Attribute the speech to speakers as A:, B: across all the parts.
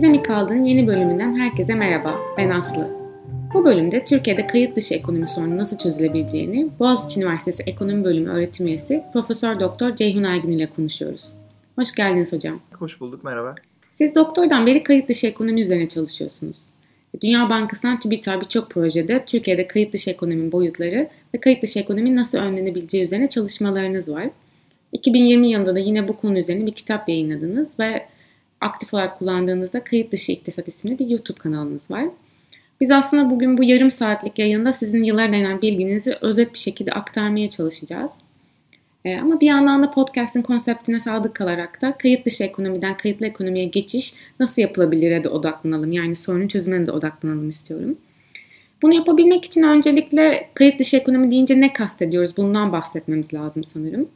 A: Bize mi kaldığın yeni bölümünden herkese merhaba. Ben Aslı. Bu bölümde Türkiye'de kayıt dışı ekonomi sorunu nasıl çözülebileceğini Boğaziçi Üniversitesi Ekonomi Bölümü öğretim üyesi Profesör Doktor Ceyhun Aygün ile konuşuyoruz. Hoş geldiniz hocam.
B: Hoş bulduk, merhaba.
A: Siz doktordan beri kayıt dışı ekonomi üzerine çalışıyorsunuz. Dünya Bankası'ndan TÜBİTAK birçok projede Türkiye'de kayıt dışı ekonominin boyutları ve kayıt dışı ekonominin nasıl önlenebileceği üzerine çalışmalarınız var. 2020 yılında da yine bu konu üzerine bir kitap yayınladınız ve aktif olarak kullandığınızda Kayıt Dışı İktisat isimli bir YouTube kanalınız var. Biz aslında bugün bu yarım saatlik yayında sizin yıllar denen bilginizi özet bir şekilde aktarmaya çalışacağız. Ee, ama bir yandan da podcast'in konseptine sadık kalarak da kayıt dışı ekonomiden kayıtlı ekonomiye geçiş nasıl yapılabilir de odaklanalım. Yani sorunun çözümüne de odaklanalım istiyorum. Bunu yapabilmek için öncelikle kayıt dışı ekonomi deyince ne kastediyoruz bundan bahsetmemiz lazım sanırım.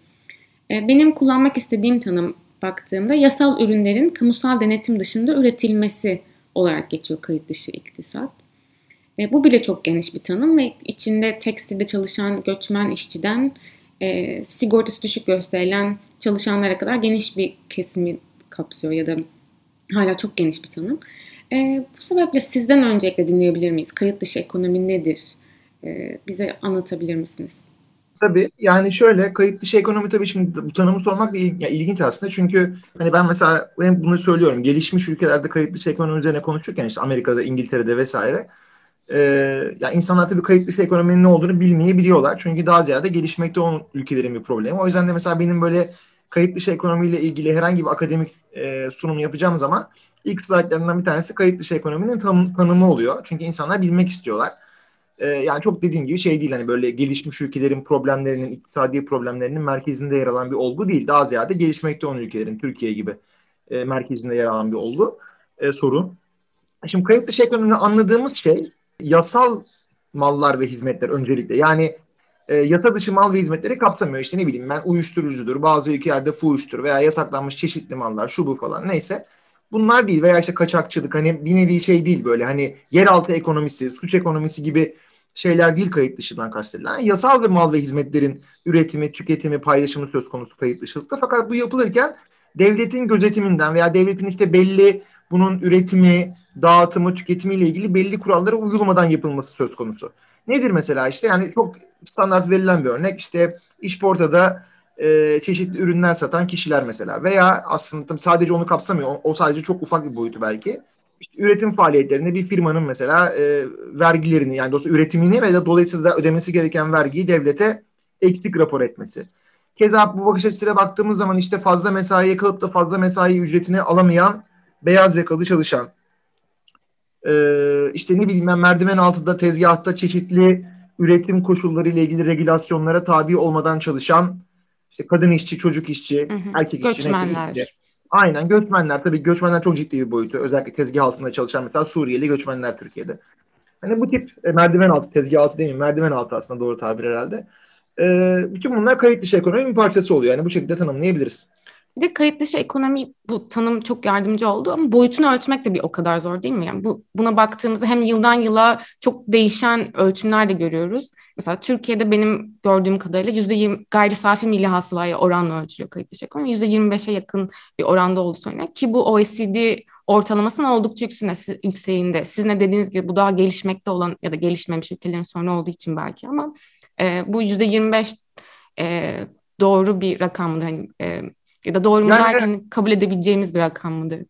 A: Ee, benim kullanmak istediğim tanım baktığımda yasal ürünlerin kamusal denetim dışında üretilmesi olarak geçiyor kayıt dışı iktisat. E, bu bile çok geniş bir tanım ve içinde tekstilde çalışan göçmen işçiden e, sigortası düşük gösterilen çalışanlara kadar geniş bir kesimi kapsıyor ya da hala çok geniş bir tanım. E, bu sebeple sizden öncelikle dinleyebilir miyiz? Kayıt dışı ekonomi nedir? E, bize anlatabilir misiniz?
B: Tabii yani şöyle kayıt dışı ekonomi tabii şimdi bu tanımı sormak da il, yani ilginç aslında. Çünkü hani ben mesela ben bunu söylüyorum. Gelişmiş ülkelerde kayıt dışı ekonomi üzerine konuşurken işte Amerika'da, İngiltere'de vesaire e, yani insanlar tabii kayıt dışı ekonominin ne olduğunu bilmeyebiliyorlar. Çünkü daha ziyade gelişmekte olan ülkelerin bir problemi. O yüzden de mesela benim böyle kayıt dışı ekonomiyle ilgili herhangi bir akademik e, sunum yapacağım zaman ilk slaytlarından bir tanesi kayıt dışı ekonominin tanım, tanımı oluyor. Çünkü insanlar bilmek istiyorlar e, yani çok dediğim gibi şey değil hani böyle gelişmiş ülkelerin problemlerinin, iktisadi problemlerinin merkezinde yer alan bir olgu değil. Daha ziyade gelişmekte olan ülkelerin, Türkiye gibi e, merkezinde yer alan bir olgu, e, sorun. Şimdi kayıt dışı ekonomide anladığımız şey yasal mallar ve hizmetler öncelikle. Yani e, yasa dışı mal ve hizmetleri kapsamıyor. İşte ne bileyim ben uyuşturucudur, bazı ülkelerde fuhuştur veya yasaklanmış çeşitli mallar, şu bu falan neyse. Bunlar değil veya işte kaçakçılık hani bir nevi şey değil böyle hani yeraltı ekonomisi, suç ekonomisi gibi şeyler değil kayıt dışından kastedilen. Yasal ve mal ve hizmetlerin üretimi, tüketimi, paylaşımı söz konusu kayıt dışılıkta. Fakat bu yapılırken devletin gözetiminden veya devletin işte belli bunun üretimi, dağıtımı, tüketimiyle ilgili belli kurallara uygulamadan yapılması söz konusu. Nedir mesela işte yani çok standart verilen bir örnek işte işportada e, çeşitli ürünler satan kişiler mesela. Veya aslında sadece onu kapsamıyor. O, sadece çok ufak bir boyutu belki. İşte üretim faaliyetlerinde bir firmanın mesela e, vergilerini yani dolayısıyla üretimini ve de dolayısıyla da ödemesi gereken vergiyi devlete eksik rapor etmesi. Keza bu bakış açısıyla baktığımız zaman işte fazla mesaiye kalıp da fazla mesai ücretini alamayan beyaz yakalı çalışan ee, işte ne bileyim ben merdiven altında tezgahta çeşitli üretim koşulları ile ilgili regülasyonlara tabi olmadan çalışan işte kadın işçi, çocuk işçi,
A: hı hı. erkek işçi, göçmenler. Işçi,
B: Aynen göçmenler tabii göçmenler çok ciddi bir boyutu. Özellikle tezgah altında çalışan mesela Suriyeli göçmenler Türkiye'de. Hani bu tip e, merdiven altı, tezgah altı değil mi? Merdiven altı aslında doğru tabir herhalde. E, bütün bunlar kayıt dışı ekonominin bir parçası oluyor. Yani bu şekilde tanımlayabiliriz.
A: Bir de kayıt dışı ekonomi bu tanım çok yardımcı oldu ama boyutunu ölçmek de bir o kadar zor değil mi? Yani bu buna baktığımızda hem yıldan yıla çok değişen ölçümler de görüyoruz. Mesela Türkiye'de benim gördüğüm kadarıyla yüzde yirmi gayri safi milli hasılaya oranla ölçülüyor kayıt dışı ekonomi. Yüzde yirmi beşe yakın bir oranda olduğu söyleniyor ki bu OECD ortalamasının oldukça yükseğinde. Sizin de dediğiniz gibi bu daha gelişmekte olan ya da gelişmemiş ülkelerin sorunu olduğu için belki ama e, bu yüzde yirmi beş e, doğru bir rakam? Hani, e, ya da doğru mu yani, derken kabul edebileceğimiz bir rakam mıdır?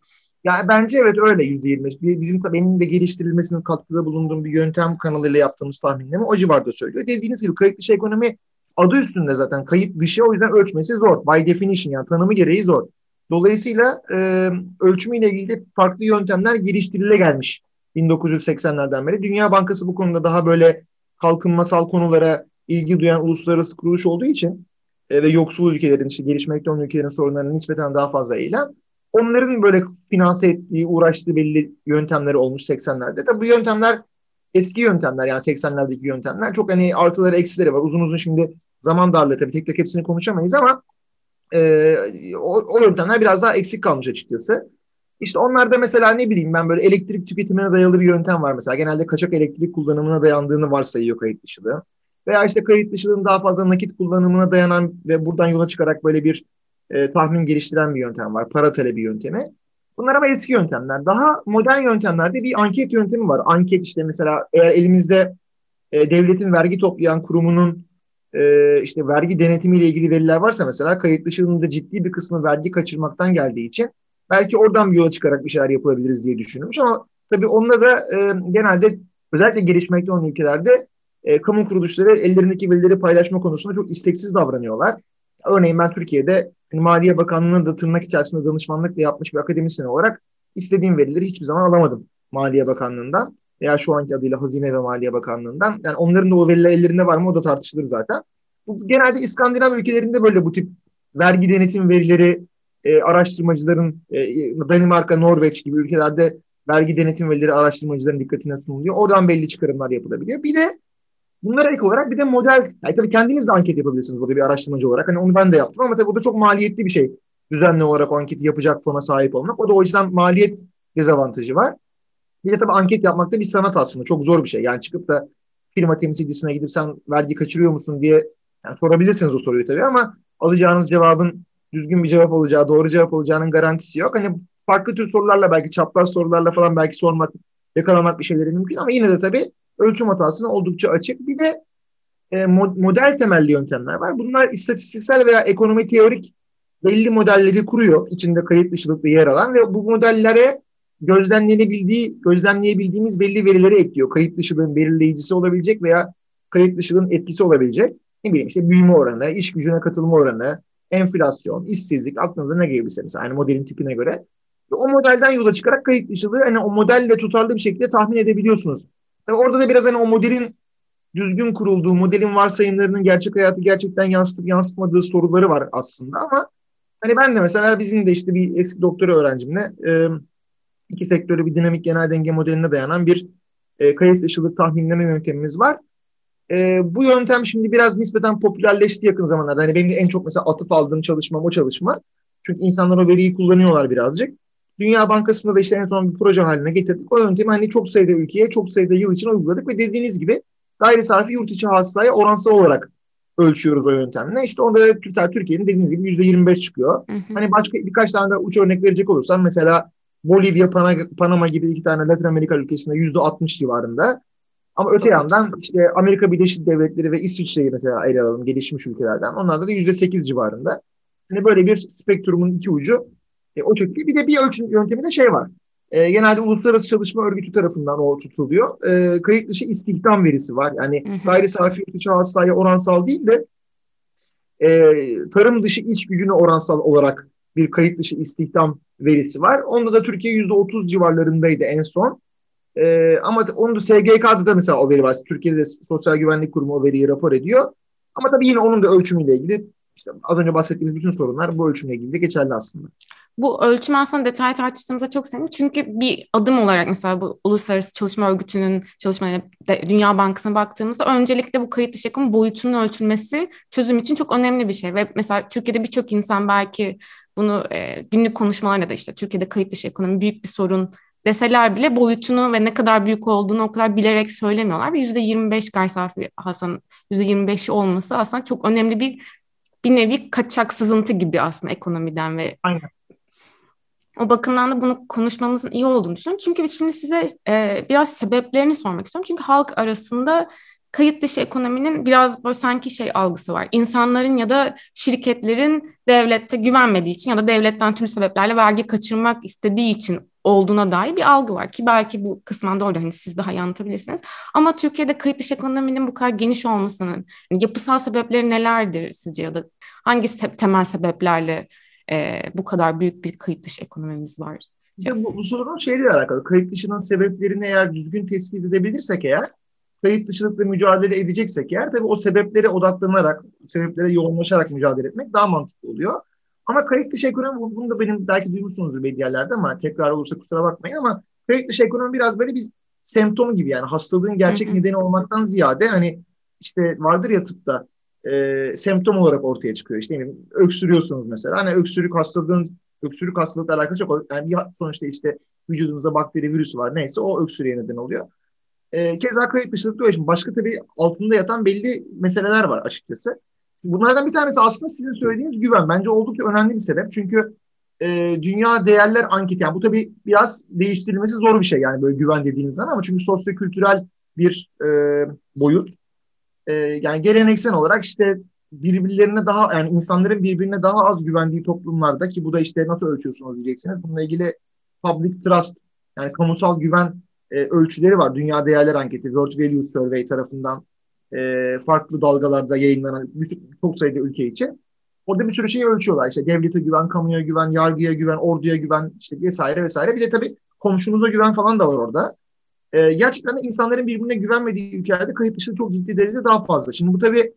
B: Yani bence evet öyle yüzde yirmi. Bizim tabii benim de geliştirilmesinin katkıda bulunduğum bir yöntem kanalıyla yaptığımız tahminleme o civarda söylüyor. Dediğiniz gibi kayıt dışı ekonomi adı üstünde zaten kayıt dışı o yüzden ölçmesi zor. By definition yani tanımı gereği zor. Dolayısıyla e, ölçümüyle ilgili farklı yöntemler geliştirile gelmiş 1980'lerden beri. Dünya Bankası bu konuda daha böyle kalkınmasal konulara ilgi duyan uluslararası kuruluş olduğu için e, ve yoksul ülkelerin, işte gelişmekte olan ülkelerin sorunlarına nispeten daha fazla eğilen onların böyle finanse ettiği, uğraştığı belli yöntemleri olmuş 80'lerde. Tabii bu yöntemler eski yöntemler yani 80'lerdeki yöntemler. Çok hani artıları eksileri var. Uzun uzun şimdi zaman darlığı tabii tek tek hepsini konuşamayız ama e, o, o yöntemler biraz daha eksik kalmış açıkçası. İşte onlarda mesela ne bileyim ben böyle elektrik tüketimine dayalı bir yöntem var mesela. Genelde kaçak elektrik kullanımına dayandığını varsayıyor kayıt dışılığı. Veya işte kayıt dışılığın daha fazla nakit kullanımına dayanan ve buradan yola çıkarak böyle bir e, tahmin geliştiren bir yöntem var. Para talebi yöntemi. Bunlar ama eski yöntemler. Daha modern yöntemlerde bir anket yöntemi var. Anket işte mesela eğer elimizde e, devletin vergi toplayan kurumunun e, işte vergi denetimiyle ilgili veriler varsa mesela kayıt dışında ciddi bir kısmı vergi kaçırmaktan geldiği için belki oradan bir yola çıkarak bir şeyler yapabiliriz diye düşünülmüş ama tabii onunla da e, genelde özellikle gelişmekte olan ülkelerde e, kamu kuruluşları ellerindeki verileri paylaşma konusunda çok isteksiz davranıyorlar. Örneğin ben Türkiye'de hani Maliye Bakanlığı'nın da tırnak içerisinde danışmanlık yapmış bir akademisyen olarak istediğim verileri hiçbir zaman alamadım Maliye Bakanlığı'ndan veya şu anki adıyla Hazine ve Maliye Bakanlığı'ndan. Yani onların da o veriler ellerinde var mı o da tartışılır zaten. Bu, genelde İskandinav ülkelerinde böyle bu tip vergi denetim verileri e, araştırmacıların e, Danimarka, Norveç gibi ülkelerde vergi denetim verileri araştırmacıların dikkatine sunuluyor. Oradan belli çıkarımlar yapılabiliyor. Bir de bunlara ek olarak bir de model, yani tabii kendiniz de anket yapabilirsiniz burada bir araştırmacı olarak. Hani onu ben de yaptım ama tabii bu da çok maliyetli bir şey. Düzenli olarak o anketi yapacak fona sahip olmak. O da o yüzden maliyet dezavantajı var. Bir de tabii anket yapmak da bir sanat aslında. Çok zor bir şey. Yani çıkıp da firma temsilcisine gidip sen vergi kaçırıyor musun diye yani sorabilirsiniz o soruyu tabii ama alacağınız cevabın düzgün bir cevap olacağı, doğru cevap olacağının garantisi yok. Hani farklı tür sorularla belki çapraz sorularla falan belki sormak, yakalamak bir şeyleri mümkün ama yine de tabii ölçüm hatasına oldukça açık. Bir de e, model temelli yöntemler var. Bunlar istatistiksel veya ekonomi teorik belli modelleri kuruyor. içinde kayıt dışılıklı yer alan ve bu modellere gözlemlenebildiği, gözlemleyebildiğimiz belli verileri ekliyor. Kayıt dışılığın belirleyicisi olabilecek veya kayıt dışılığın etkisi olabilecek. Ne bileyim işte büyüme oranı, iş gücüne katılma oranı, enflasyon, işsizlik aklınıza ne gelebilirse mesela yani modelin tipine göre. O modelden yola çıkarak kayıt dışılığı hani o modelle tutarlı bir şekilde tahmin edebiliyorsunuz. Tabii orada da biraz hani o modelin düzgün kurulduğu, modelin varsayımlarının gerçek hayatı gerçekten yansıtıp yansıtmadığı soruları var aslında ama hani ben de mesela bizim de işte bir eski doktora öğrencimle iki sektörü bir dinamik genel denge modeline dayanan bir e, kayıt dışılık tahminleme yöntemimiz var. E, bu yöntem şimdi biraz nispeten popülerleşti yakın zamanlarda. Hani benim en çok mesela atıf aldığım çalışmam o çalışma. Çünkü insanlar o veriyi kullanıyorlar birazcık. Dünya Bankası'nda da işte en son bir proje haline getirdik. O yöntemi hani çok sayıda ülkeye, çok sayıda yıl için uyguladık ve dediğiniz gibi gayri sarfi yurt içi hasılaya oransal olarak ölçüyoruz o yöntemle. İşte onda da Türkiye'nin dediğiniz gibi yüzde 25 çıkıyor. Hı hı. Hani başka birkaç tane de uç örnek verecek olursam mesela Bolivya, Panama gibi iki tane Latin Amerika ülkesinde yüzde 60 civarında. Ama öte yandan işte Amerika Birleşik Devletleri ve İsviçre'yi mesela ele alalım gelişmiş ülkelerden. Onlarda da yüzde 8 civarında. Hani böyle bir spektrumun iki ucu e, o şekilde. Bir de bir ölçüm yöntemi de şey var. E, genelde Uluslararası Çalışma Örgütü tarafından o tutuluyor. E, kayıt dışı istihdam verisi var. Yani hı hı. gayri safi yurt içi hasılaya oransal değil de e, tarım dışı iç gücüne oransal olarak bir kayıt dışı istihdam verisi var. Onda da Türkiye yüzde otuz civarlarındaydı en son. Ee, ama onu da SGK'da da mesela o veri var. Türkiye'de Sosyal Güvenlik Kurumu o veriyi rapor ediyor. Ama tabii yine onun da ölçümüyle ilgili işte az önce bahsettiğimiz bütün sorunlar bu ölçümle ilgili geçerli aslında.
A: Bu ölçüm aslında detay tartıştığımızda çok sevindim. Çünkü bir adım olarak mesela bu Uluslararası Çalışma Örgütü'nün çalışmalarına, Dünya Bankası'na baktığımızda öncelikle bu kayıt dışı ekonomi boyutunun ölçülmesi çözüm için çok önemli bir şey. Ve mesela Türkiye'de birçok insan belki bunu e, günlük konuşmalarla da işte Türkiye'de kayıt dışı ekonomi büyük bir sorun deseler bile boyutunu ve ne kadar büyük olduğunu o kadar bilerek söylemiyorlar. Ve %25 gayri safi Hasan %25'i olması aslında çok önemli bir bir nevi kaçak sızıntı gibi aslında ekonomiden ve Aynen. O bakımdan da bunu konuşmamızın iyi olduğunu düşünüyorum. Çünkü şimdi size e, biraz sebeplerini sormak istiyorum. Çünkü halk arasında kayıt dışı ekonominin biraz böyle sanki şey algısı var. İnsanların ya da şirketlerin devlette güvenmediği için ya da devletten türlü sebeplerle vergi kaçırmak istediği için olduğuna dair bir algı var ki belki bu kısmen doğru hani siz daha iyi anlatabilirsiniz. Ama Türkiye'de kayıt dışı ekonominin bu kadar geniş olmasının yani yapısal sebepleri nelerdir sizce ya da hangi temel sebeplerle e, bu kadar büyük bir kayıt dışı ekonomimiz var?
B: Ya bu, bu sorunun şeyle alakalı. Kayıt dışının sebeplerini eğer düzgün tespit edebilirsek eğer kayıt dışılıkla mücadele edeceksek eğer tabii o sebeplere odaklanarak, sebeplere yoğunlaşarak mücadele etmek daha mantıklı oluyor. Ama kayıt dışı ekonomi, bunu da benim belki duymuşsunuzdur medyalerde ama tekrar olursa kusura bakmayın ama kayıt dışı ekonomi biraz böyle bir semptom gibi yani hastalığın gerçek nedeni olmaktan ziyade hani işte vardır ya tıpta e, semptom olarak ortaya çıkıyor. İşte yani öksürüyorsunuz mesela. Hani öksürük hastalığın öksürük hastalıkla alakası çok yani sonuçta işte vücudunuzda bakteri virüsü var neyse o öksürüğe neden oluyor. E, keza kayıt dışılıkta öyle. Başka tabii altında yatan belli meseleler var açıkçası. Bunlardan bir tanesi aslında sizin söylediğiniz güven. Bence oldukça önemli bir sebep. Çünkü e, dünya değerler anketi. Yani bu tabii biraz değiştirilmesi zor bir şey yani böyle güven dediğiniz zaman ama çünkü sosyokültürel bir e, boyut. E, yani geleneksel olarak işte birbirlerine daha yani insanların birbirine daha az güvendiği toplumlarda ki bu da işte nasıl ölçüyorsunuz diyeceksiniz. Bununla ilgili public trust yani kamusal güven e, ölçüleri var. Dünya Değerler Anketi World Value Survey tarafından e, farklı dalgalarda yayınlanan çok sayıda ülke için. Orada bir sürü şeyi ölçüyorlar. İşte devlete güven, kamuya güven, yargıya güven, orduya güven işte vesaire vesaire. Bir de tabii komşunuza güven falan da var orada. Ee, gerçekten insanların birbirine güvenmediği ülkelerde kayıt dışı çok ciddi derecede daha fazla. Şimdi bu tabii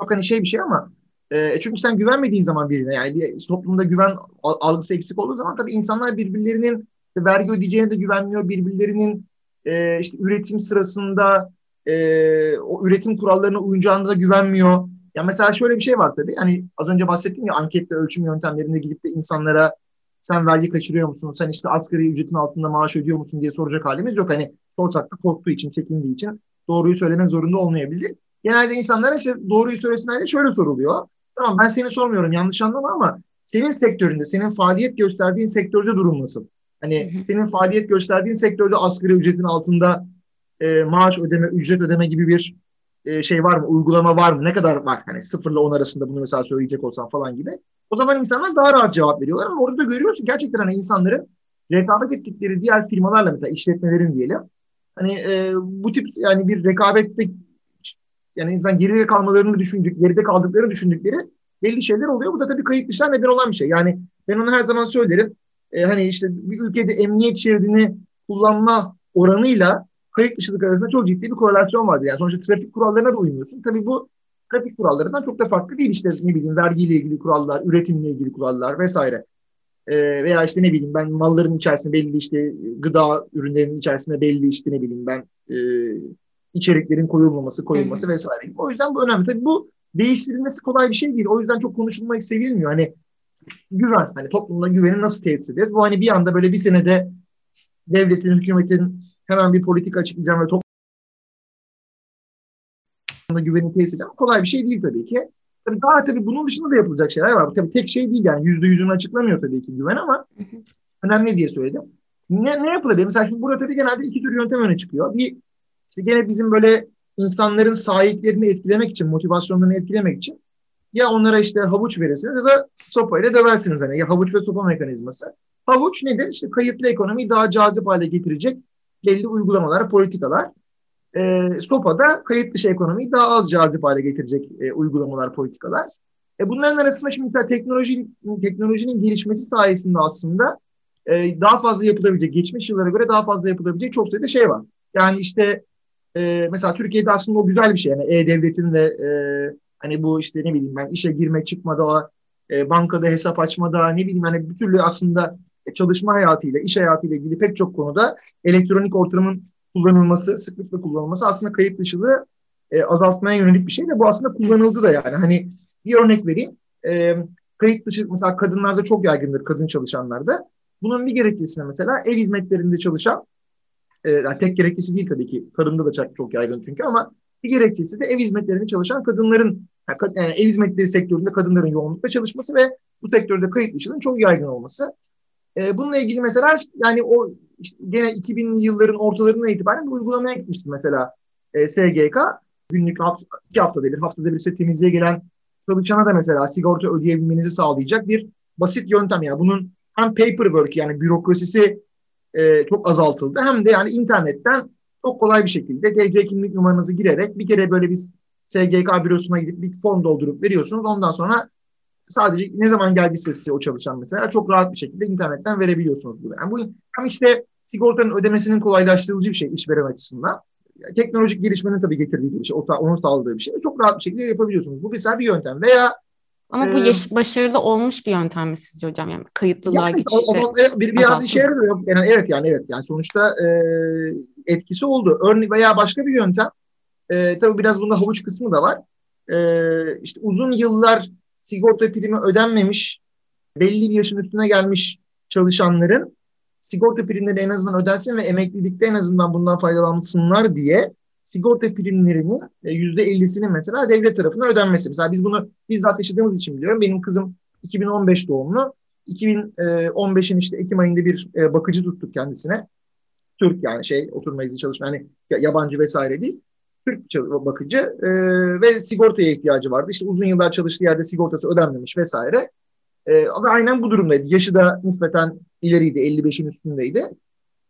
B: çok hani şey bir şey ama e, çünkü sen güvenmediğin zaman birine yani bir toplumda güven algısı eksik olduğu zaman tabii insanlar birbirlerinin vergi ödeyeceğine de güvenmiyor. Birbirlerinin e, işte üretim sırasında e, o üretim kurallarına uyacağına da güvenmiyor. Ya mesela şöyle bir şey var tabii. Hani az önce bahsettim ya anketle ölçüm yöntemlerinde gidip de insanlara sen vergi kaçırıyor musun? Sen işte asgari ücretin altında maaş ödüyor musun diye soracak halimiz yok. Hani sorsak da korktuğu için, çekindiği için doğruyu söylemek zorunda olmayabilir. Genelde insanlara işte doğruyu söylesinler şöyle soruluyor. Tamam ben seni sormuyorum yanlış anlama ama senin sektöründe, senin faaliyet gösterdiğin sektörde durum nasıl? Hani hı hı. senin faaliyet gösterdiğin sektörde asgari ücretin altında e, maaş ödeme, ücret ödeme gibi bir e, şey var mı? Uygulama var mı? Ne kadar var? Hani sıfırla on arasında bunu mesela söyleyecek olsam falan gibi. O zaman insanlar daha rahat cevap veriyorlar ama orada da görüyorsun gerçekten hani insanların rekabet ettikleri diğer firmalarla mesela işletmelerin diyelim. Hani e, bu tip yani bir rekabette yani insan geride kalmalarını düşündük, geride kaldıklarını düşündükleri belli şeyler oluyor. Bu da tabii kayıt dışlar neden olan bir şey. Yani ben onu her zaman söylerim. E, hani işte bir ülkede emniyet şeridini kullanma oranıyla kayıt dışılık arasında çok ciddi bir korelasyon vardır. Yani sonuçta trafik kurallarına da uymuyorsun. Tabii bu trafik kurallarından çok da farklı değil. İşte ne bileyim vergiyle ilgili kurallar, üretimle ilgili kurallar vesaire. Ee, veya işte ne bileyim ben malların içerisinde belli işte gıda ürünlerinin içerisinde belli işte ne bileyim ben e, içeriklerin koyulmaması, koyulması Hı-hı. vesaire. O yüzden bu önemli. Tabii bu değiştirilmesi kolay bir şey değil. O yüzden çok konuşulmak sevilmiyor. Hani güven, hani toplumda güveni nasıl tesis ederiz? Bu hani bir anda böyle bir senede devletin, hükümetin hemen bir politik açıklayacağım ve toplumda güveni tesis edeceğim. Kolay bir şey değil tabii ki. Tabii daha tabii bunun dışında da yapılacak şeyler var. Tabii tek şey değil yani yüzde yüzünü açıklamıyor tabii ki güven ama önemli diye söyledim. Ne, ne yapılabilir? Mesela şimdi burada tabii genelde iki tür yöntem öne çıkıyor. Bir işte gene bizim böyle insanların sahiplerini etkilemek için, motivasyonlarını etkilemek için ya onlara işte havuç verirsiniz ya da sopayla döversiniz hani ya havuç ve sopa mekanizması. Havuç nedir? İşte kayıtlı ekonomiyi daha cazip hale getirecek belli uygulamalar, politikalar. E, SOPA'da kayıt dışı ekonomiyi daha az cazip hale getirecek e, uygulamalar, politikalar. E, bunların arasında şimdi mesela teknoloji, teknolojinin gelişmesi sayesinde aslında e, daha fazla yapılabilecek, geçmiş yıllara göre daha fazla yapılabilecek çok sayıda şey var. Yani işte e, mesela Türkiye'de aslında o güzel bir şey. Yani E-Devlet'in ve e, hani bu işte ne bileyim ben işe girme çıkmada, e, bankada hesap açmada ne bileyim hani bir türlü aslında çalışma hayatıyla, iş hayatıyla ilgili pek çok konuda elektronik ortamın kullanılması, sıklıkla kullanılması aslında kayıt dışılığı e, azaltmaya yönelik bir şey de bu aslında kullanıldı da yani. Hani bir örnek vereyim. E, kayıt dışı mesela kadınlarda çok yaygındır kadın çalışanlarda. Bunun bir gerekçesine mesela ev hizmetlerinde çalışan e, yani tek gerekçesi değil tabii ki. Tarımda da çok, yaygın çünkü ama bir gerekçesi de ev hizmetlerinde çalışan kadınların yani ev hizmetleri sektöründe kadınların yoğunlukla çalışması ve bu sektörde kayıt dışının çok yaygın olması. E, bununla ilgili mesela yani o işte gene 2000'li yılların ortalarından itibaren bir uygulamaya gitmişti mesela e, SGK. Günlük hafta, iki haftada bir, haftada bir ise temizliğe gelen çalışana da mesela sigorta ödeyebilmenizi sağlayacak bir basit yöntem. Yani bunun hem paperwork yani bürokrasisi e, çok azaltıldı hem de yani internetten çok kolay bir şekilde TC kimlik numaranızı girerek bir kere böyle bir SGK bürosuna gidip bir form doldurup veriyorsunuz. Ondan sonra sadece ne zaman geldiyse size o çalışan mesela çok rahat bir şekilde internetten verebiliyorsunuz bunu. Yani bu hem işte sigortanın ödemesinin kolaylaştırıcı bir şey işveren açısından. Yani teknolojik gelişmenin tabii getirdiği bir şey, onun sağladığı bir şey. Çok rahat bir şekilde yapabiliyorsunuz. Bu mesela bir yöntem. Veya
A: ama bu ee, yaş- başarılı olmuş bir yöntem mi sizce hocam? Yani kayıtlılığa yani, geçişte. O, o,
B: bir, biraz işe yarıyor. Yani evet yani evet. Yani sonuçta e, etkisi oldu. Örnek veya başka bir yöntem. E, tabii biraz bunda havuç kısmı da var. E, işte uzun yıllar sigorta primi ödenmemiş, belli bir yaşın üstüne gelmiş çalışanların sigorta primleri en azından ödensin ve emeklilikte en azından bundan faydalansınlar diye sigorta primlerinin e, yüzde ellisinin mesela devlet tarafından ödenmesi. Mesela biz bunu bizzat yaşadığımız için biliyorum. Benim kızım 2015 doğumlu. 2015'in işte Ekim ayında bir e, bakıcı tuttuk kendisine. Türk yani şey oturma izni çalışma yani yabancı vesaire değil. Türk bakıcı e, ve sigortaya ihtiyacı vardı. İşte uzun yıllar çalıştığı yerde sigortası ödenmemiş vesaire. E, ve aynen bu durumdaydı. Yaşı da nispeten ileriydi. 55'in üstündeydi.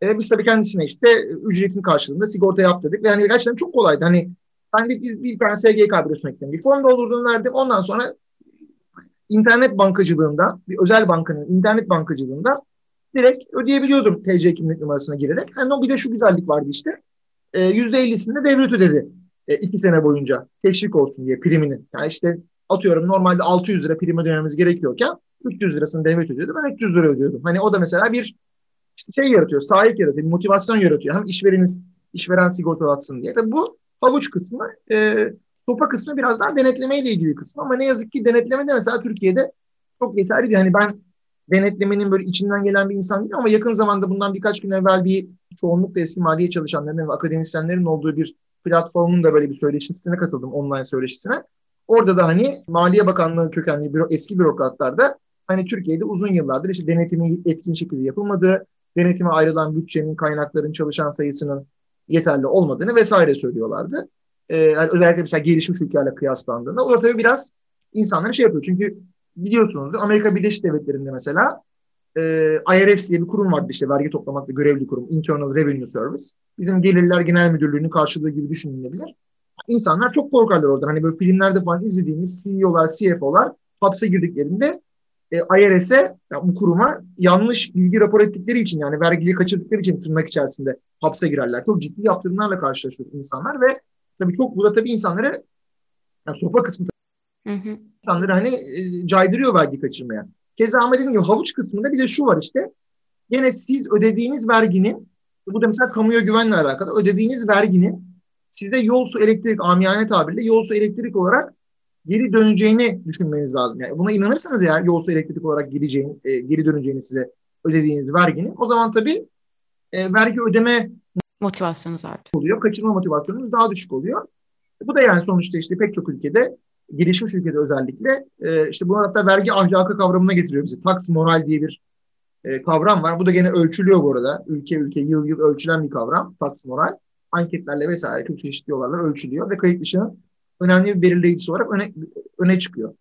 B: E, biz tabii kendisine işte ücretin karşılığında sigorta yap dedik. Ve hani gerçekten çok kolaydı. Hani ben de bir, bir tane SGK ekledim. Bir form doldurdum verdim. Ondan sonra internet bankacılığında, bir özel bankanın internet bankacılığında direkt ödeyebiliyordum TC kimlik numarasına girerek. Yani o bir de şu güzellik vardı işte. E, %50'sini de devlet ödedi. E, iki sene boyunca teşvik olsun diye primini. Yani işte atıyorum normalde 600 lira prim ödememiz gerekiyorken 300 lirasını devlet ödüyordu. Ben 300 lira ödüyordum. Hani o da mesela bir işte şey yaratıyor, sahip yaratıyor, motivasyon yaratıyor. Hem işvereniz, işveren sigortalatsın diye. Tabii bu havuç kısmı, e, topa kısmı biraz daha denetlemeyle ilgili kısmı. Ama ne yazık ki denetleme de mesela Türkiye'de çok yeterli değil. Hani ben denetlemenin böyle içinden gelen bir insan değilim ama yakın zamanda bundan birkaç gün evvel bir çoğunlukla eski maliye çalışanların ve akademisyenlerin olduğu bir platformun da böyle bir söyleşisine katıldım, online söyleşisine. Orada da hani Maliye Bakanlığı kökenli büro, eski bürokratlar da hani Türkiye'de uzun yıllardır işte denetimin etkin şekilde yapılmadığı, denetime ayrılan bütçenin, kaynakların, çalışan sayısının yeterli olmadığını vesaire söylüyorlardı. Ee, özellikle mesela gelişmiş ülkelerle kıyaslandığında. Orada tabii biraz insanları şey yapıyor. Çünkü biliyorsunuz Amerika Birleşik Devletleri'nde mesela e, IRS diye bir kurum vardı işte vergi toplamakta görevli kurum. Internal Revenue Service. Bizim Gelirler Genel Müdürlüğü'nün karşılığı gibi düşünülebilir. İnsanlar çok korkarlar oradan. Hani böyle filmlerde falan izlediğimiz CEO'lar, CFO'lar hapse girdiklerinde e, IRS'e yani bu kuruma yanlış bilgi rapor ettikleri için yani vergiyi kaçırdıkları için tırnak içerisinde hapse girerler. Çok ciddi yaptırımlarla karşılaşıyor insanlar ve tabii çok bu da tabii insanları yani sopa kısmı hı hı. insanları hani e, caydırıyor vergi kaçırmaya. Keza ama dediğim gibi havuç kısmında bir de şu var işte gene siz ödediğiniz verginin bu da mesela kamuya güvenle alakalı ödediğiniz verginin size yol su elektrik amiyane tabirle yol su elektrik olarak geri döneceğini düşünmeniz lazım. Yani buna inanırsanız eğer yol su elektrik olarak gideceğini, e, geri döneceğini size ödediğiniz verginin o zaman tabii e, vergi ödeme
A: motivasyonunuz artıyor.
B: Oluyor. Kaçırma motivasyonunuz daha düşük oluyor. Bu da yani sonuçta işte pek çok ülkede gelişmiş ülkede özellikle e, işte bunu hatta vergi ahlakı kavramına getiriyor bizi. Tax moral diye bir e, kavram var. Bu da gene ölçülüyor bu arada. Ülke ülke yıl yıl ölçülen bir kavram. Tax moral. Anketlerle vesaire çok çeşitli yollarla ölçülüyor ve kayıt dışının önemli bir belirleyicisi olarak öne, öne çıkıyor.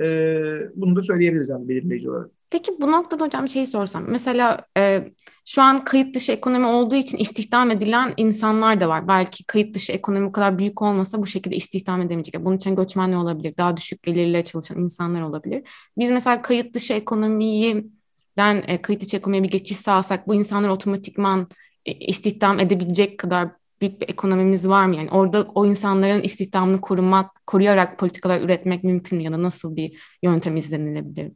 B: Ee, bunu da söyleyebiliriz yani belirleyici olarak.
A: Peki bu noktada hocam şeyi sorsam. Mesela e, şu an kayıt dışı ekonomi olduğu için istihdam edilen insanlar da var. Belki kayıt dışı ekonomi bu kadar büyük olmasa bu şekilde istihdam edemeyecek. Bunun için göçmenler olabilir. Daha düşük gelirle çalışan insanlar olabilir. Biz mesela kayıt dışı ekonomiyi den e, kayıt dışı ekonomiye bir geçiş sağlasak bu insanlar otomatikman e, istihdam edebilecek kadar büyük bir ekonomimiz var mı? Yani orada o insanların istihdamını korumak, koruyarak politikalar üretmek mümkün mü? Ya da nasıl bir yöntem izlenilebilir?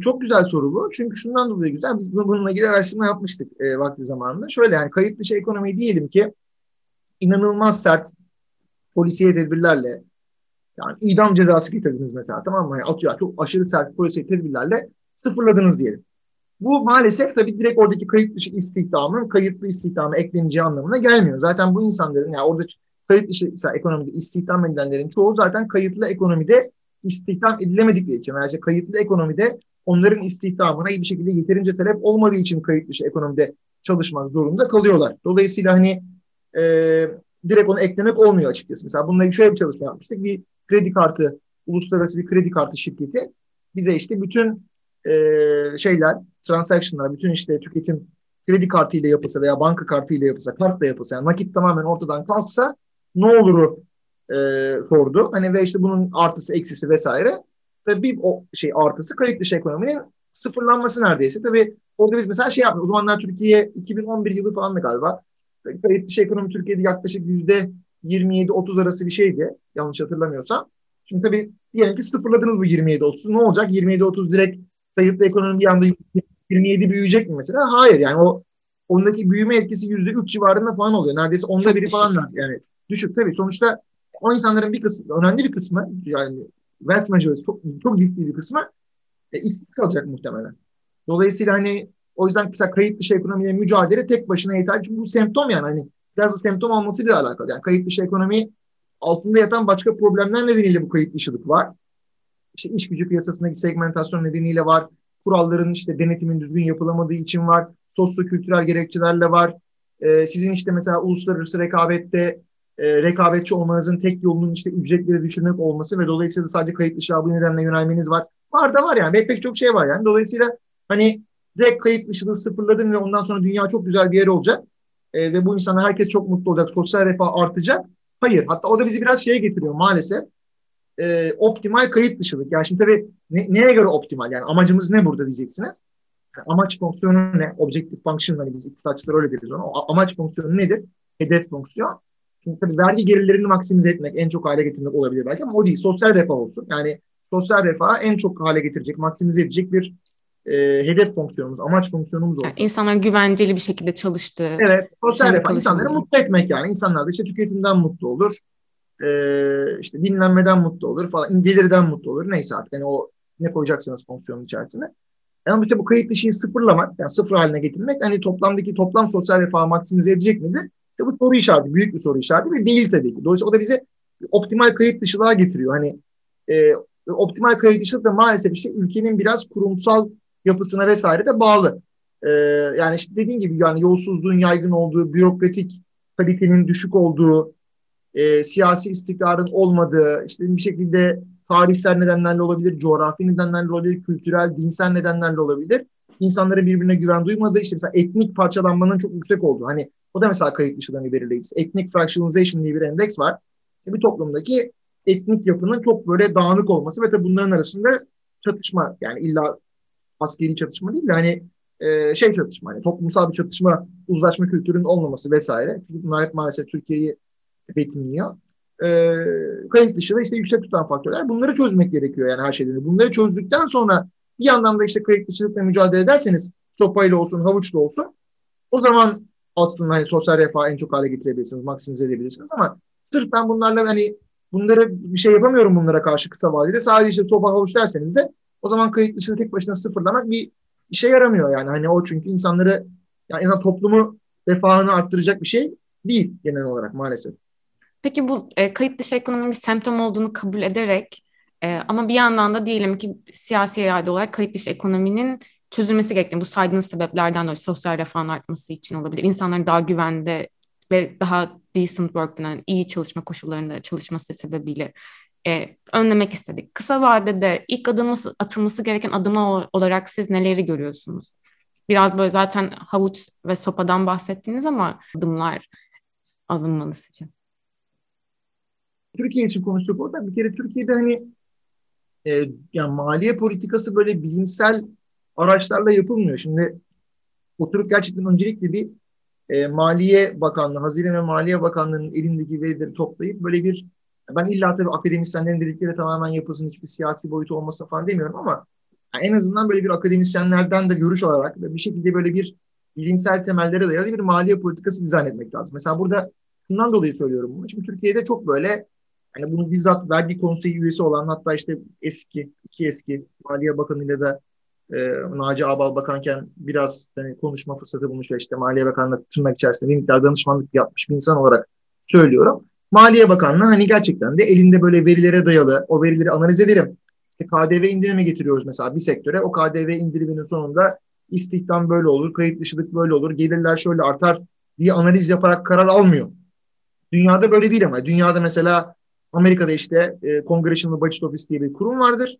B: Çok güzel soru bu. Çünkü şundan dolayı güzel. Biz bununla ilgili araştırma yapmıştık e, vakti zamanında. Şöyle yani kayıt dışı ekonomi diyelim ki inanılmaz sert polisiye tedbirlerle yani idam cezası getirdiniz mesela tamam mı? Yani atıyor çok aşırı sert polisiye tedbirlerle sıfırladınız diyelim. Bu maalesef tabii direkt oradaki kayıt dışı istihdamın kayıtlı istihdama ekleneceği anlamına gelmiyor. Zaten bu insanların yani orada kayıt dışı mesela ekonomide istihdam edilenlerin çoğu zaten kayıtlı ekonomide istihdam edilemedikleri için. Yani kayıtlı ekonomide onların istihdamına bir şekilde yeterince talep olmadığı için kayıt dışı ekonomide çalışmak zorunda kalıyorlar. Dolayısıyla hani e, direkt onu eklemek olmuyor açıkçası. Mesela bununla şöyle bir çalışma yapmıştık. Bir kredi kartı, uluslararası bir kredi kartı şirketi bize işte bütün e, şeyler, transaction'lar, bütün işte tüketim kredi kartıyla yapılsa veya banka kartıyla yapılsa, kartla yapılsa, yani nakit tamamen ortadan kalksa ne oluru e, sordu. Hani ve işte bunun artısı, eksisi vesaire. Ve bir o şey artısı kayıt dışı ekonominin sıfırlanması neredeyse. Tabii orada biz mesela şey yaptık. O zamanlar Türkiye 2011 yılı falan galiba. Kayıt dışı ekonomi Türkiye'de yaklaşık yüzde 27-30 arası bir şeydi. Yanlış hatırlamıyorsam. Şimdi tabii diyelim ki sıfırladınız bu 27-30'u. Ne olacak? 27-30 direkt kayıtlı ekonomi bir anda 27 büyüyecek mi mesela? Hayır yani o ondaki büyüme etkisi yüzde üç civarında falan oluyor. Neredeyse onda biri falan. Yani düşük tabii. Sonuçta o insanların bir kısmı, önemli bir kısmı yani vast majority çok, çok ciddi bir kısmı e, işsiz kalacak muhtemelen. Dolayısıyla hani o yüzden mesela kayıt dışı ekonomiyle mücadele tek başına yeter. Çünkü bu semptom yani hani biraz da semptom olmasıyla alakalı. Yani kayıt dışı ekonomi altında yatan başka problemler nedeniyle bu kayıt dışılık var. İşte iş gücü piyasasındaki segmentasyon nedeniyle var. kuralların işte denetimin düzgün yapılamadığı için var. Sosyo-kültürel gerekçelerle var. E, sizin işte mesela uluslararası rekabette e, rekabetçi olmanızın tek yolunun işte ücretleri düşürmek olması ve dolayısıyla sadece kayıt dışı bu nedenle yönelmeniz var. Var da var yani. Ve pek çok şey var yani. Dolayısıyla hani direkt kayıt dışılığı sıfırladın ve ondan sonra dünya çok güzel bir yer olacak. E, ve bu insanlar herkes çok mutlu olacak. Sosyal refah artacak. Hayır. Hatta o da bizi biraz şeye getiriyor maalesef. E, optimal kayıt dışılık. Yani şimdi tabii ne, neye göre optimal? Yani amacımız ne burada diyeceksiniz. Yani amaç fonksiyonu ne? Objective function hani biz iktisatçılar öyle deriz onu. O, amaç fonksiyonu nedir? Hedef fonksiyon. Şimdi tabii vergi gelirlerini maksimize etmek, en çok hale getirmek olabilir belki ama o değil. Sosyal refah olsun. Yani sosyal refahı en çok hale getirecek, maksimize edecek bir e, hedef fonksiyonumuz, amaç fonksiyonumuz olsun. Yani
A: insanların güvenceli bir şekilde çalıştığı.
B: Evet, sosyal refah insanları mutlu etmek yani. İnsanlar da işte tüketimden mutlu olur, e, işte dinlenmeden mutlu olur falan, gelirden mutlu olur. Neyse artık yani o ne koyacaksınız fonksiyonun içerisine. Yani işte bu kayıt dışıyı sıfırlamak, yani sıfır haline getirmek, hani toplamdaki toplam sosyal refahı maksimize edecek midir? İşte bu soru işareti, büyük bir soru işareti ve değil tabii ki. Dolayısıyla o da bize optimal kayıt dışılığa getiriyor. Hani e, optimal kayıt dışılık da maalesef işte ülkenin biraz kurumsal yapısına vesaire de bağlı. Ee, yani işte dediğim gibi yani yolsuzluğun yaygın olduğu, bürokratik kalitenin düşük olduğu, e, siyasi istikrarın olmadığı, işte bir şekilde tarihsel nedenlerle olabilir, coğrafi nedenlerle olabilir, kültürel, dinsel nedenlerle olabilir. İnsanların birbirine güven duymadığı, işte mesela etnik parçalanmanın çok yüksek olduğu. Hani o da mesela kayıt dışıdan bir belirleyicisi. Ethnic fractionalization diye bir endeks var. İşte bir toplumdaki etnik yapının çok böyle dağınık olması ve tabii bunların arasında çatışma yani illa askeri çatışma değil de hani e, şey çatışma, hani toplumsal bir çatışma, uzlaşma kültürünün olmaması vesaire. Çünkü bunlar hep maalesef Türkiye'yi betimliyor. E, kayıt dışı da işte yüksek tutan faktörler. Bunları çözmek gerekiyor yani her şeyden. Bunları çözdükten sonra bir yandan da işte kayıt dışılıkla mücadele ederseniz sopayla olsun, havuçla olsun o zaman aslında hani sosyal refahı en çok hale getirebilirsiniz, maksimize edebilirsiniz ama sırf ben bunlarla hani bunları bir şey yapamıyorum bunlara karşı kısa vadede. Sadece işte sopa havuç derseniz de o zaman kayıt dışını tek başına sıfırlamak bir işe yaramıyor yani. Hani o çünkü insanları yani insan toplumu refahını arttıracak bir şey değil genel olarak maalesef.
A: Peki bu e, kayıt dışı ekonominin bir semptom olduğunu kabul ederek e, ama bir yandan da diyelim ki siyasi irade olarak kayıt dışı ekonominin çözülmesi gerektiğini bu saydığınız sebeplerden dolayı sosyal refahın artması için olabilir. İnsanların daha güvende ve daha decent work denen iyi çalışma koşullarında çalışması sebebiyle e, önlemek istedik. Kısa vadede ilk adımı atılması gereken adımlar olarak siz neleri görüyorsunuz? Biraz böyle zaten havuç ve sopadan bahsettiniz ama adımlar alınmalı sizce?
B: Türkiye için konuştuk orada. Bir kere Türkiye'de hani e, yani maliye politikası böyle bilimsel araçlarla yapılmıyor. Şimdi oturup gerçekten öncelikle bir e, Maliye Bakanlığı, Hazine ve Maliye Bakanlığı'nın elindeki verileri toplayıp böyle bir ben illa tabii akademisyenlerin dedikleri tamamen yapılsın hiçbir siyasi boyutu olmasa falan demiyorum ama yani en azından böyle bir akademisyenlerden de görüş alarak ve bir şekilde böyle bir bilimsel temellere dayalı bir maliye politikası dizayn etmek lazım. Mesela burada şundan dolayı söylüyorum bunu. Çünkü Türkiye'de çok böyle yani bunu bizzat vergi konseyi üyesi olan hatta işte eski, iki eski Maliye Bakanı ile de e, Naci Abal Bakanken biraz hani konuşma fırsatı bulmuş ve işte Maliye Bakanlığı tırnak içerisinde bir miktar danışmanlık yapmış bir insan olarak söylüyorum. Maliye Bakanlığı hani gerçekten de elinde böyle verilere dayalı o verileri analiz edelim. İşte KDV indirimi getiriyoruz mesela bir sektöre. O KDV indiriminin sonunda istihdam böyle olur, kayıt dışılık böyle olur, gelirler şöyle artar diye analiz yaparak karar almıyor. Dünyada böyle değil ama. Dünyada mesela Amerika'da işte e, Congressional Budget Office diye bir kurum vardır.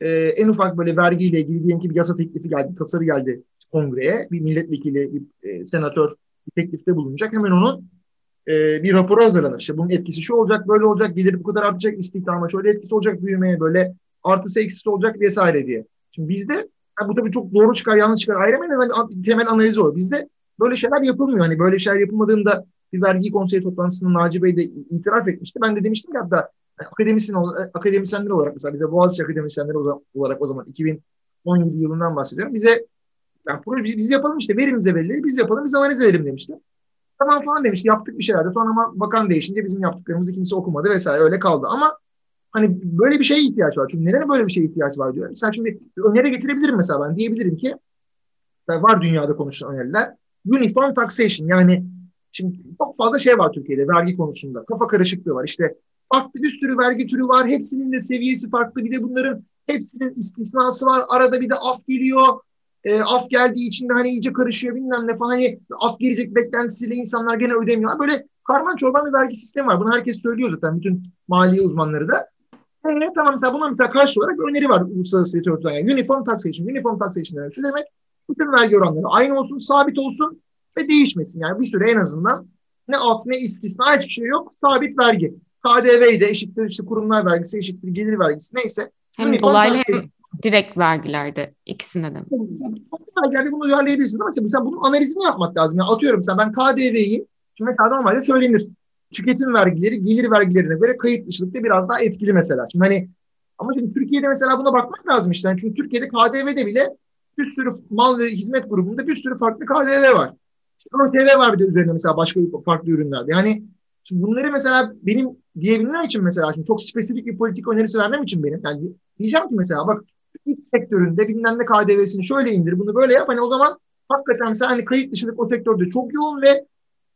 B: E, en ufak böyle vergiyle ilgili diyelim ki bir yasa teklifi geldi, tasarı geldi kongreye. Bir milletvekili, bir e, senatör bir teklifte bulunacak. Hemen onun e, bir raporu hazırlanır. İşte bunun etkisi şu olacak, böyle olacak, gelir bu kadar artacak, istihdama şöyle etkisi olacak, büyümeye böyle artısı eksisi olacak vesaire diye. Şimdi bizde yani bu tabii çok doğru çıkar, yanlış çıkar ayıramayız. Yani temel analizi o. Bizde böyle şeyler yapılmıyor. Hani böyle şeyler yapılmadığında bir vergi konseyi toplantısında Naci Bey de itiraf etmişti. Ben de demiştim ki hatta akademisyen, akademisyenler olarak mesela bize Boğaziçi akademisyenleri olarak o zaman 2017 yılından bahsediyorum. Bize yani proje biz, biz yapalım işte verimize verileri biz yapalım biz analiz edelim demiştim. Tamam falan demişti. Yaptık bir şeyler de. Sonra ama bakan değişince bizim yaptıklarımızı kimse okumadı vesaire öyle kaldı. Ama hani böyle bir şeye ihtiyaç var. Çünkü neden böyle bir şeye ihtiyaç var diyorum. Mesela şimdi öneri getirebilirim mesela ben. Diyebilirim ki var dünyada konuşulan öneriler. Uniform taxation yani şimdi çok fazla şey var Türkiye'de vergi konusunda. Kafa karışıklığı var. İşte farklı bir sürü vergi türü var. Hepsinin de seviyesi farklı. Bir de bunların Hepsinin istisnası var. Arada bir de af geliyor. E, af geldiği için de hani iyice karışıyor bilmem ne falan. Hani af gelecek beklentisiyle insanlar gene ödemiyor. Böyle karman çorban bir vergi sistemi var. Bunu herkes söylüyor zaten. Bütün mali uzmanları da. E, tamam mesela buna mesela karşı olarak bir öneri var uluslararası literatürden. Yani uniform taxation. Uniform taxation demek şu demek bütün vergi oranları aynı olsun, sabit olsun ve değişmesin. Yani bir süre en azından ne alt ne istisna hiçbir şey yok. Sabit vergi. KDV'yi de eşittir işte kurumlar vergisi eşittir gelir vergisi neyse.
A: Hem dolaylı hem direkt vergilerde ikisinde de.
B: Vergilerde bunu uyarlayabilirsiniz ama mesela bunun analizini yapmak lazım. Yani atıyorum mesela ben KDV'yi şimdi mesela normalde söylenir. Tüketim vergileri gelir vergilerine göre kayıt dışılıkta biraz daha etkili mesela. Şimdi hani ama şimdi Türkiye'de mesela buna bakmak lazım işte. Yani çünkü Türkiye'de KDV'de bile bir sürü mal ve hizmet grubunda bir sürü farklı KDV var. ÖTV var bir de üzerine mesela başka farklı ürünlerde. Yani şimdi bunları mesela benim diyebilmem için mesela şimdi çok spesifik bir politik önerisi vermem için benim yani diyeceğim ki mesela bak iç sektöründe bilmem ne KDV'sini şöyle indir bunu böyle yap hani o zaman hakikaten mesela hani kayıt dışılık o sektörde çok yoğun ve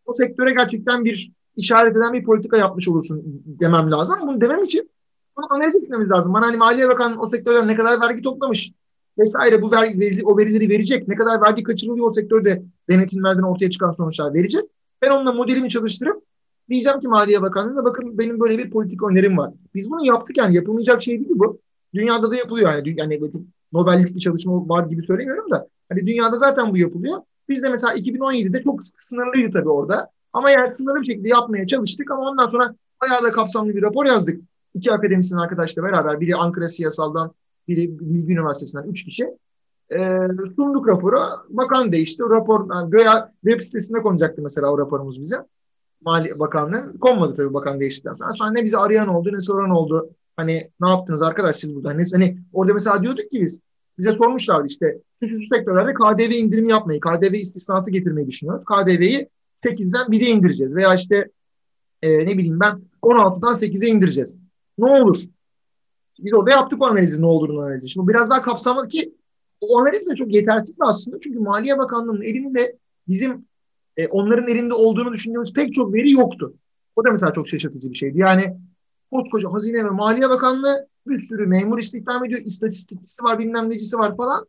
B: o sektöre gerçekten bir işaret eden bir politika yapmış olursun demem lazım. Bunu demem için bunu analiz etmemiz lazım. Bana hani Maliye Bakanı o sektörden ne kadar vergi toplamış, vesaire bu vergi, o verileri verecek. Ne kadar vergi kaçırılıyor o sektörde denetimlerden ortaya çıkan sonuçlar verecek. Ben onunla modelimi çalıştırıp diyeceğim ki Maliye Bakanlığı'na bakın benim böyle bir politik önerim var. Biz bunu yaptık yani yapılmayacak şey değil bu. Dünyada da yapılıyor yani. Yani Nobel'lik bir çalışma var gibi söylemiyorum da. Hani dünyada zaten bu yapılıyor. Biz de mesela 2017'de çok sınırlıydı tabii orada. Ama yani sınırlı bir şekilde yapmaya çalıştık ama ondan sonra bayağı da kapsamlı bir rapor yazdık. İki akademisyen arkadaşla beraber. Biri Ankara Siyasal'dan, biri Bilgi Üniversitesi'nden üç kişi. E, sunduk raporu. Bakan değişti. Rapor yani göya web sitesinde konacaktı mesela o raporumuz bize. Mali Bakanlığı. Konmadı tabii bakan değiştikten sonra. Sonra ne bizi arayan oldu ne soran oldu. Hani ne yaptınız arkadaş siz burada? Hani, hani orada mesela diyorduk ki biz bize sormuşlardı işte şu şu sektörlerde KDV indirimi yapmayı, KDV istisnası getirmeyi düşünüyoruz. KDV'yi 8'den 1'e indireceğiz veya işte e, ne bileyim ben 16'dan 8'e indireceğiz. Ne olur? Biz orada yaptık o analizi ne olduğunu analizi. Şimdi biraz daha kapsamlı ki o analiz de çok yetersiz aslında. Çünkü Maliye Bakanlığı'nın elinde bizim e, onların elinde olduğunu düşündüğümüz pek çok veri yoktu. O da mesela çok şaşırtıcı bir şeydi. Yani koskoca Hazine ve Maliye Bakanlığı bir sürü memur istihdam ediyor. İstatistikçisi var, bilmem necisi var falan.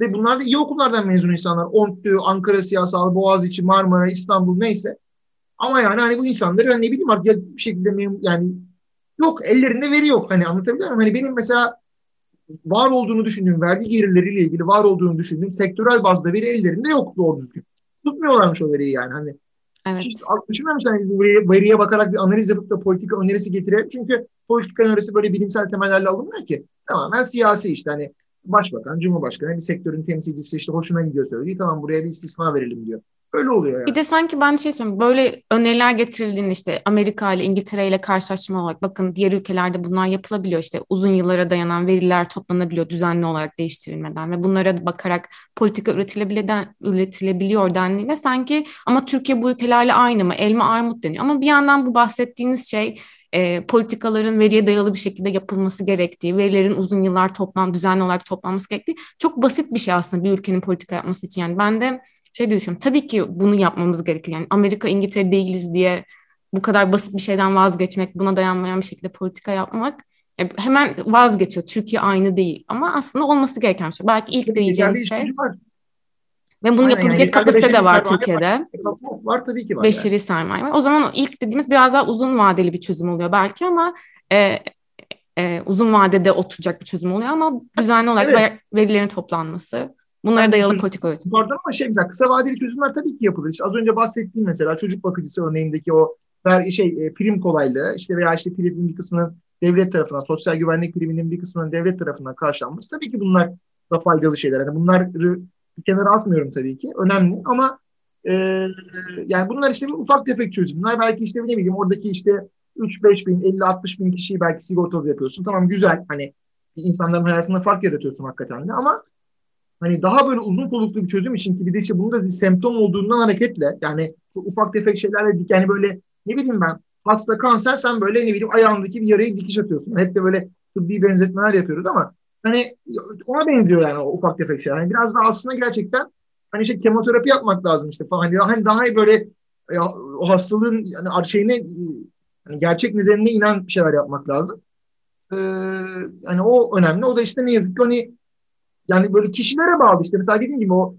B: Ve bunlar da iyi okullardan mezun insanlar. ONTÜ, Ankara Siyasal, Boğaziçi, Marmara, İstanbul neyse. Ama yani hani bu insanları hani ne bileyim artık bir şekilde memur, yani Yok ellerinde veri yok. Hani anlatabiliyor muyum? Hani benim mesela var olduğunu düşündüğüm vergi gelirleriyle ilgili var olduğunu düşündüğüm sektörel bazda veri ellerinde yok doğru düzgün. Tutmuyorlarmış o veriyi yani. Hani
A: Evet.
B: Hiç düşünmemişler hani veriye, veriye bakarak bir analiz yapıp da politika önerisi getirelim. Çünkü politika önerisi böyle bilimsel temellerle alınmıyor ki. Tamamen siyasi işte hani başbakan, cumhurbaşkanı bir sektörün temsilcisi işte hoşuna gidiyor söylüyor. Tamam buraya bir istisna verelim diyor. Öyle oluyor yani.
A: Bir de sanki ben şey söyleyeyim böyle öneriler getirildiğinde işte Amerika ile İngiltere ile karşılaştırma olarak bakın diğer ülkelerde bunlar yapılabiliyor işte uzun yıllara dayanan veriler toplanabiliyor düzenli olarak değiştirilmeden ve bunlara bakarak politika üretilebiliyor, üretilebiliyor dendiğinde sanki ama Türkiye bu ülkelerle aynı mı elma armut deniyor ama bir yandan bu bahsettiğiniz şey e, politikaların veriye dayalı bir şekilde yapılması gerektiği, verilerin uzun yıllar toplan, düzenli olarak toplanması gerektiği çok basit bir şey aslında bir ülkenin politika yapması için. Yani ben de şey diye düşünüyorum. Tabii ki bunu yapmamız gerekir. Yani Amerika, İngiltere değiliz diye bu kadar basit bir şeyden vazgeçmek, buna dayanmayan bir şekilde politika yapmak e, hemen vazgeçiyor. Türkiye aynı değil. Ama aslında olması gereken şey. Belki ilk diyeceğimiz şey. Ve bunu Aynen, yapabilecek yani, kapasite de var Türkiye'de.
B: Var, var tabii ki var.
A: Beşeri yani. sermaye var. O zaman ilk dediğimiz biraz daha uzun vadeli bir çözüm oluyor belki ama e, e, uzun vadede oturacak bir çözüm oluyor ama düzenli olarak evet. verilerin toplanması, Bunlara dayalı politika üretim.
B: Pardon ama şey mesela kısa vadeli çözümler tabii ki yapılır. İşte az önce bahsettiğim mesela çocuk bakıcısı örneğindeki o şey e, prim kolaylığı işte veya işte primin bir kısmının devlet tarafından sosyal güvenlik priminin bir kısmının devlet tarafından karşılanması tabii ki bunlar da faydalı şeyler. Yani bunları bir kenara atmıyorum tabii ki. Önemli ama e, yani bunlar işte bir ufak tefek çözümler. Belki işte ne bileyim oradaki işte 3-5 bin, 50-60 bin kişiyi belki sigortalı yapıyorsun. Tamam güzel hani insanların hayatında fark yaratıyorsun hakikaten de ama hani daha böyle uzun soluklu bir çözüm için ki bir de işte bunun da bir semptom olduğundan hareketle yani ufak tefek şeylerle yani böyle ne bileyim ben hasta kanser sen böyle ne bileyim ayağındaki bir yarayı dikiş atıyorsun. Hep de böyle tıbbi benzetmeler yapıyoruz ama hani ona benziyor yani o ufak tefek şeyler. Yani biraz da aslında gerçekten hani işte kemoterapi yapmak lazım işte falan. Hani daha, hani daha böyle ya, o hastalığın yani şeyine hani gerçek nedenine inen şeyler yapmak lazım. e, hani o önemli. O da işte ne yazık ki hani yani böyle kişilere bağlı işte. Mesela dediğim gibi o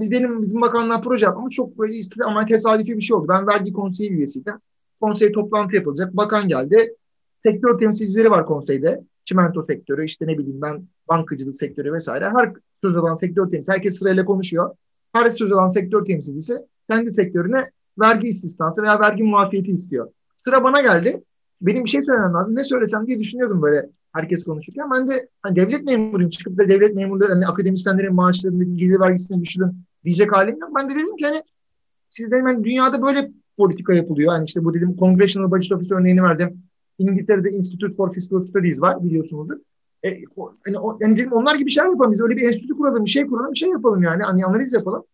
B: benim bizim bakanlığa proje yapmamız çok böyle işte ama tesadüfi bir şey oldu. Ben vergi konseyi üyesiydim. Konsey toplantı yapılacak. Bakan geldi. Sektör temsilcileri var konseyde. Çimento sektörü, işte ne bileyim ben bankacılık sektörü vesaire. Her söz alan sektör temsilcisi, herkes sırayla konuşuyor. Her söz alan sektör temsilcisi kendi sektörüne vergi istisnası veya vergi muafiyeti istiyor. Sıra bana geldi. Benim bir şey söylemem lazım. Ne söylesem diye düşünüyordum böyle herkes konuşurken. Ben de hani devlet memuruyum. Çıkıp da devlet memurları, hani akademisyenlerin maaşlarını, gelir vergisini düşürün diyecek halim yok. Ben de dedim ki hani siz dedim hani dünyada böyle politika yapılıyor. Hani işte bu dedim Congressional Budget Office örneğini verdim. İngiltere'de Institute for Fiscal Studies var biliyorsunuzdur. E, o, hani, o, yani dedim onlar gibi bir şey yapalım. Biz öyle bir enstitü kuralım, bir şey kuralım, bir şey yapalım yani. Hani analiz yapalım.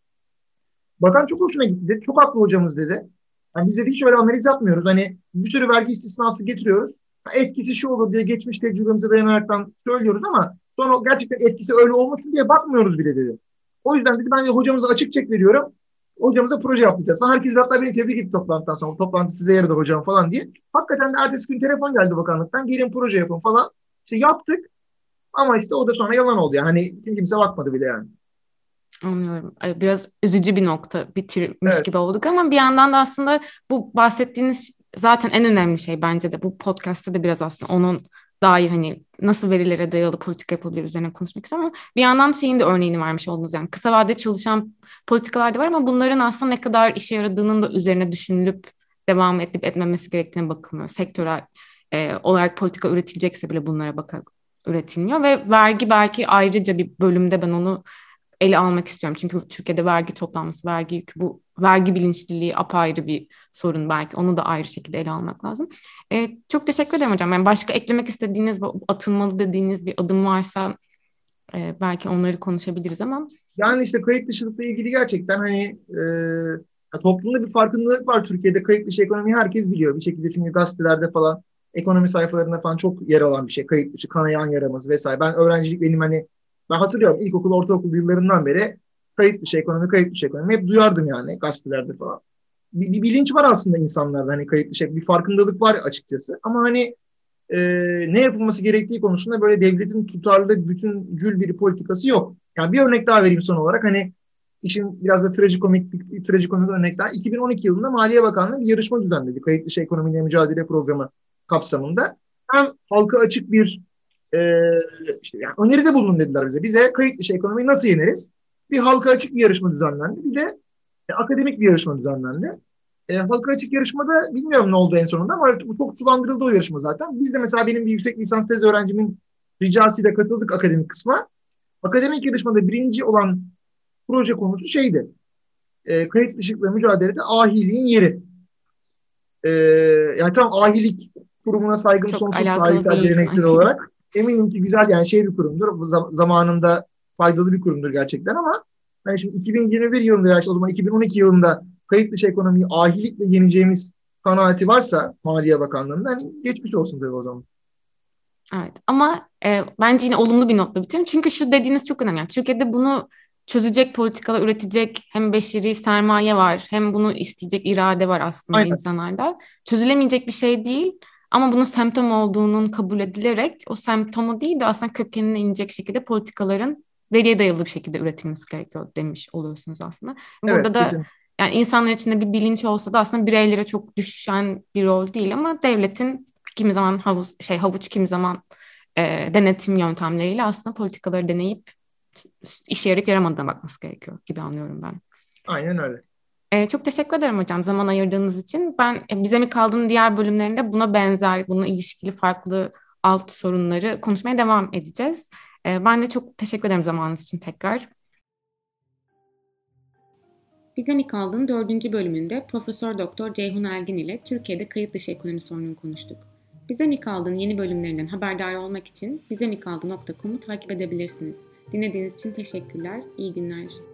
B: Bakan çok hoşuna gitti dedi. Çok haklı hocamız dedi. Yani biz de hiç öyle analiz yapmıyoruz. Hani bir sürü vergi istisnası getiriyoruz. Etkisi şu olur diye geçmiş tecrübemize dayanaraktan söylüyoruz ama sonra gerçekten etkisi öyle olmuş diye bakmıyoruz bile dedi. O yüzden dedi ben de hocamıza açık çek veriyorum. Hocamıza proje yapacağız. Falan. Herkes hatta beni tebrik etti toplantıdan sonra. Toplantı size yaradı hocam falan diye. Hakikaten de ertesi gün telefon geldi bakanlıktan. Gelin proje yapın falan. İşte yaptık. Ama işte o da sonra yalan oldu. Yani hani kimse bakmadı bile yani.
A: Anlıyorum. Biraz üzücü bir nokta bitirmiş evet. gibi olduk ama bir yandan da aslında bu bahsettiğiniz zaten en önemli şey bence de bu podcast'ta da biraz aslında onun dair hani nasıl verilere dayalı politika yapılabilir üzerine konuşmak istiyorum ama bir yandan şeyin de örneğini vermiş oldunuz yani kısa vadede çalışan politikalar da var ama bunların aslında ne kadar işe yaradığının da üzerine düşünülüp devam edip etmemesi gerektiğine bakılmıyor. Sektörel e, olarak politika üretilecekse bile bunlara bakarak üretilmiyor ve vergi belki ayrıca bir bölümde ben onu ele almak istiyorum. Çünkü Türkiye'de vergi toplanması, vergi yükü, bu vergi bilinçliliği apayrı bir sorun belki. Onu da ayrı şekilde ele almak lazım. Ee, çok teşekkür ederim hocam. Yani başka eklemek istediğiniz, atılmalı dediğiniz bir adım varsa e, belki onları konuşabiliriz ama.
B: Yani işte kayıt dışılıkla ilgili gerçekten hani e, toplumda bir farkındalık var Türkiye'de. Kayıt dışı ekonomi herkes biliyor bir şekilde. Çünkü gazetelerde falan ekonomi sayfalarında falan çok yer alan bir şey. Kayıt dışı, kanayan yaramız vesaire. Ben öğrencilik benim hani ben hatırlıyorum ilkokul, ortaokul yıllarından beri kayıt dışı ekonomi, kayıt dışı ekonomi hep duyardım yani gazetelerde falan. Bir, bir bilinç var aslında insanlarda hani kayıt dışı, bir farkındalık var açıkçası. Ama hani e, ne yapılması gerektiği konusunda böyle devletin tutarlı, bütüncül bir politikası yok. Yani bir örnek daha vereyim son olarak hani işin biraz da trajikomik trajikomik örnek daha. 2012 yılında Maliye Bakanlığı bir yarışma düzenledi. Kayıt dışı ekonomiyle mücadele programı kapsamında. Hem halka açık bir e, işte yani öneride bulunun dediler bize. Bize kayıt dışı ekonomiyi nasıl yeneriz? Bir halka açık bir yarışma düzenlendi. Bir de e, akademik bir yarışma düzenlendi. E, halka açık yarışmada bilmiyorum ne oldu en sonunda ama çok sulandırıldı o yarışma zaten. Biz de mesela benim bir yüksek lisans tez öğrencimin ricasıyla katıldık akademik kısma. Akademik yarışmada birinci olan proje konusu şeydi. E, kayıt dışılıkla mücadelede ahiliğin yeri. E, yani tam ahilik kurumuna saygım Çok sonsuz tarihsel geleneksel olarak eminim ki güzel yani şey bir kurumdur. Zamanında faydalı bir kurumdur gerçekten ama hani şimdi 2021 yılında ya o zaman 2012 yılında kayıt dışı ekonomiyi ahilikle yeneceğimiz kanaati varsa Maliye Bakanlığı'ndan hani geçmiş olsun tabii o zaman.
A: Evet ama e, bence yine olumlu bir notla bitirin. Çünkü şu dediğiniz çok önemli. Yani Türkiye'de bunu çözecek politikalar üretecek hem beşeri sermaye var hem bunu isteyecek irade var aslında Aynen. insanlarda. Çözülemeyecek bir şey değil ama bunun semptom olduğunun kabul edilerek o semptomu değil de aslında kökenine inecek şekilde politikaların veriye dayalı bir şekilde üretilmesi gerekiyor demiş oluyorsunuz aslında. Evet, Burada da bizim. yani insanlar içinde bir bilinç olsa da aslında bireylere çok düşen bir rol değil ama devletin kimi zaman havuz şey havuç kimi zaman e, denetim yöntemleriyle aslında politikaları deneyip işe yarayıp yaramadığına bakması gerekiyor gibi anlıyorum ben.
B: Aynen öyle.
A: Ee, çok teşekkür ederim hocam zaman ayırdığınız için. Ben e, Bize mi kaldığın diğer bölümlerinde buna benzer, buna ilişkili farklı alt sorunları konuşmaya devam edeceğiz. Ee, ben de çok teşekkür ederim zamanınız için tekrar. Bize mi kaldığın dördüncü bölümünde Profesör Doktor Ceyhun Ergin ile Türkiye'de kayıt dışı ekonomi sorununu konuştuk. Bize mi kaldığın yeni bölümlerinden haberdar olmak için bizemikaldın.com'u takip edebilirsiniz. Dinlediğiniz için teşekkürler, iyi günler.